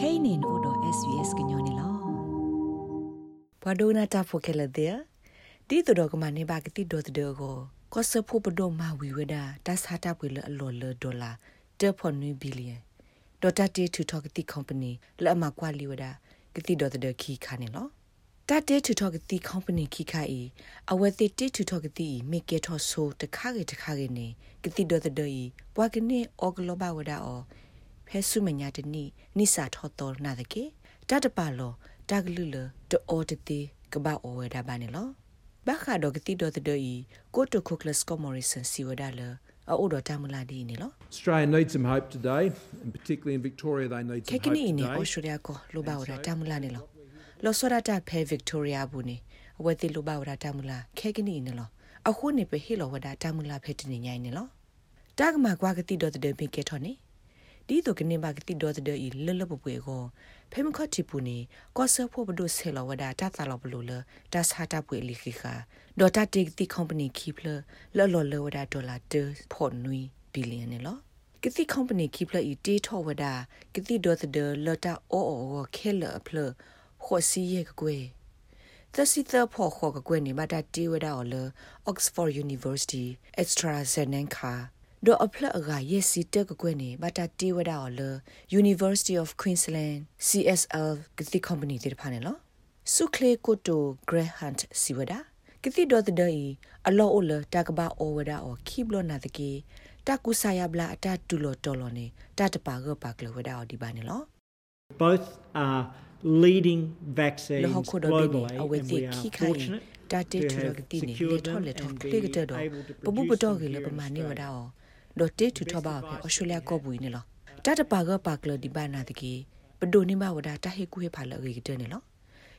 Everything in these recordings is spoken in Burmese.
kainin odo svs gnyone lo padona ta phokela de ti to do kama ne ba kiti do de go ko se pho podo ma wi weda ta sa ta pwe le alo le dollar te pho nui billion dota te to talk ti company la ma kwa li weda kiti do de ki khane lo တတေတူထောကတိ company ခိခိုင်အဝဲတိတေတူထောကတိမေကေထောဆိုတခါကေတခါကေနေကတိဒတ်ဒီပွားကနေအော်ဂလောဘဝဒါအော ဖဲဆုမညာတနိနိစာထောတော်နာတကေတတပါလောတကလူလတောတတိကဘာအောဝဒါဘာနေလောဘာခါဒကတိဒတ်ဒီကိုတိုခိုကလစကောမော်ရီဆန်စီဝဒါလအိုဒတာမလာဒီနေလော Australia needs some hope today and particularly in Victoria they need some hope ကကနီနေဩစတြေးလျကိုလိုဘာဝဒါတာမလာနေလောလောစောရတာဖဲဗစ်တိုးရီယာဘူးနေအဝဲတိလိုဘာဝရတာမလားခဲကနီနေလောအခုနေပဲဟီလောဝဒတာမလားဖဲတနေညိုင်းနေလောတာကမှာကွာကတိတော့တဲ့ပင်ကဲထော်နေ ဒီတော့ကနေပါကတိတော့တဲ့ဤလလပပွေကိုဖဲမခတ်တီပူနေကောဆဖို့ဘဒုဆေလောဝဒတာသလောဘလူလတာစာတာပွေလိခိခာဒေါ်တာတေတီကုမ္ပဏီခီပလလော်လော်လောဝဒဒေါ်လာတဖော်နွီဘီလီယံနေလောကတိ company ခိပလဤတေထောဝဒကတိဒေါ်တဲ့လော်တာ အိုအိုခဲလအဖလခေါ်စီရဲ့ကွယ်သစီသဖော်ခေါ်ကွယ်နေမတာတီဝဒါအော်လ Oxford University AstraZeneca ဒိုအဖလအကရဲ့စီတက်ကွယ်နေမတာတီဝဒါအော်လ University of Queensland CSL ကတိ company တဲ့ဖာနေလောစုခလေကိုတို Grant စီဝဒါကတိဒေါ်တဲ့ဒီအလောအိုလတာကဘာအိုဝဒါအော်ခိဘလနာတကေတာကုဆာယဘလာအတတူလောတော်လောနေတတပါကပါကလဝဒါအော်ဒီပါနေလော Both are leading vaccines globally and we are fortunate တာတေထရကတိနေလေထောလေထောကလေကတဲ့တော့ပပပတော့ကလေးပမာနေဝဒါအော ဒတေထထဘာဖေအော်စတြေးလျကောဘူးနေလောတတပါကပါကလဒီဘာနာတကေပဒိုနေမဝဒါတဟေကူဟေဖာလရေကတဲ့နေလော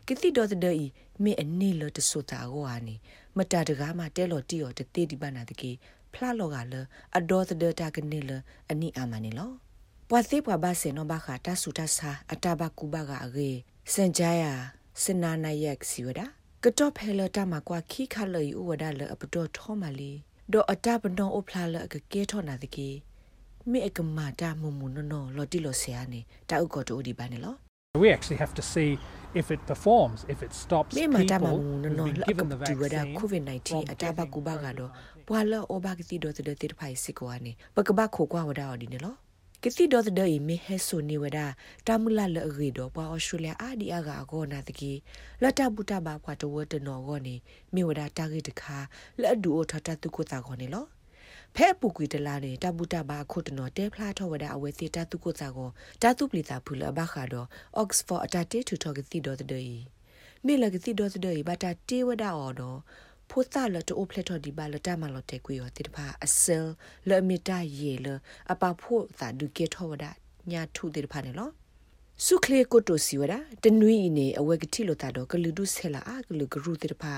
ကတိတော့တဲ့ဤမေအနေလတဆိုတာကိုဟာနေမတတကားမှာတဲလော်တီော်တတေဒီဘာနာတကေဖလာလောကလအဒေါ်တဲ့တာကနေလအနိအာမနေလောပွာသေးပွာဘာစေနောဘခတာဆူတာစာအတဘကူဘကအေစန်ကြယာစနာနာယက်စီဝဒကတော့ဖဲလတာမကွာခိခလယူဝဒလအပတော်ထောမလီ ဒေါ်အတပနောအဖလာလကကဲထောနာတကေမေကမာတာမမုနနောလော်တီလောဆရာနေတာဥကောတိုဒီပါနေလော We actually have to see if it performs, if it stops people who have given the vaccine. COVID-19 ataba kuba ga do bwala obagti do de te phai sikwane bakaba khokwa wada odi ne lo ကတိတော်တဲ့မေဟဲဆိုနေဝဒတာမူလာလရေတော့ပွာအော်စတြေးလျအာဒီအာကကောနာတကေလတ်တဘူတာဘာခွာတဝတနော်ကောနေမေဝဒတာဂိတခါလက်ဒူအထတတုကိုတာကောနေလောဖဲပူကွေတလာနေတဘူတာဘာခုတနော်တဲဖလားထောဝဒအဝဲစီတတုကိုတာကောတတုပလီတာဖူလဘခါတော့ Oxford အတတေထူထောကတိတော်တဲ့မေလကတိတော်တဲ့ဘာတာတေဝဒအော်တော့ ဖိုတာလတိုဖလက်တော်ဒီပါလတမလတဲ့ကွေရတိတဖာအစဲလမီတာယေလအပဖို့သာဒုကေထောဝဒညာထုတိတဖာနေလောစုခလေကိုတိုစီဝဒတနွီနေအဝဲကတိလိုတာတော့ကလူဒုဆဲလာအကလူဂရုတိတဖာ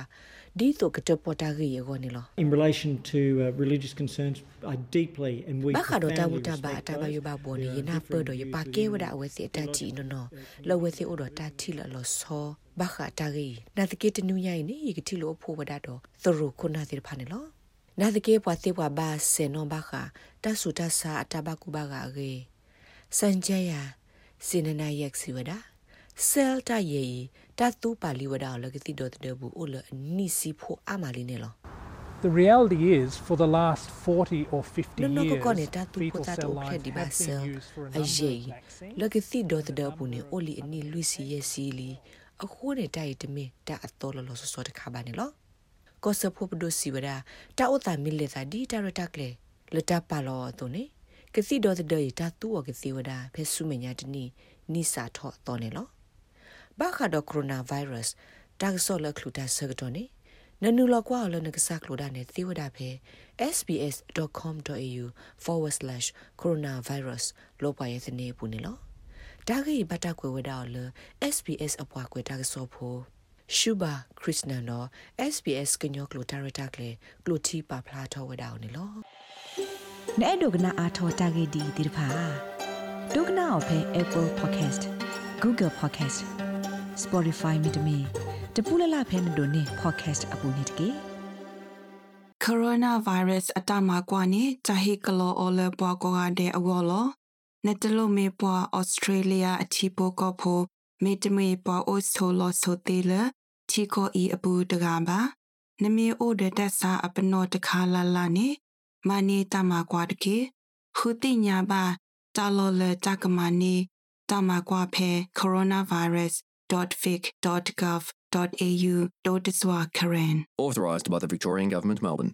ဒီတော့ကတပေါ်တာကြီးရောနေလော In relation to uh, religious concerns I deeply and we ဘာခါတော့တာဝတာဘာတာဘာယဘာဘောနေနာပတော့ယပါကေဝဒအဝဲစီအတချီနော်နော်လောဝဲစီအိုတော့တာချီလောဆော ဘာခါတာကြီးနာတကေတနူးရိုင်းနေကတိလိုဖို့ဝဒတော့သရခုနာတိဖာနေလောနာတကေပွားတိပွားဘာဆေနောဘာခါတဆူတဆာအတဘကူဘာကရေစန်ကြယာစင်နနာယက်စီဝဒါဆဲလ်တာယေတတူပါလီဝဒါလကတိတော့တဲ့ဘူးအိုလနီစီဖို့အမလီနေလော The reality is, for the last 40 or 50 no, years, no, ne ta tu ko ta to phe di ba se a ye lo ke si do de bu ne oli ni luisi ye si li a kho ne ta yi de me ta a to lo lo so so de kha ba ne lo ko se pho do si wa da ta o ta mi le ta di ta ra ta kle le ta pa lo to ne ke si do de yi ta tu o ke si wa da phe su me nya de ni ni sa tho to ne lo ba kha do coronavirus ta so lo khlu ta se do ne နနူလကွာလနကစားကလိုဒါနဲ့သေဝဒဖဲ sbs.com.au/coronavirus လောပါရဲ့စနေပူနေလော ဒါဂိဘတာကွယ်ဝဒါလ SBS အပွားကွယ်တာဆောဖို့ရှုဘာခရစ်နန်နော် SBS ကညောကလိုတာရတာကလေကလိုတီပါဖလာထောဝဒါနေလောနဲ့ဒုကနာအာထောတာဂိဒီဒီဖာဒုကနာအဖဲ Apple Podcast Google Podcast Spotify မြေတမီတပူလလဖဲမတို့နေ podcast အပူနေတကေ coronavirus အတမကွာနေဂျာဟီကလောအော်လဘွားကောကတဲ့အဝေါ်လော နေတလို့မေပွားဩစတြေးလျအချီပိုကောဖိုမေတမေပွားအိုစထိုလောဆိုသေးလချီကိုဤအပူတကားပါနမေအိုဒတက်စာအပနောတခါလာလာနေမနီတမကွာတကေခုတိညာပါတာလောလတကမနီတမကွာဖဲ coronavirus.vic.gov.au ဒိုတစွာခရန် Authorised by the Victorian Government, Melbourne.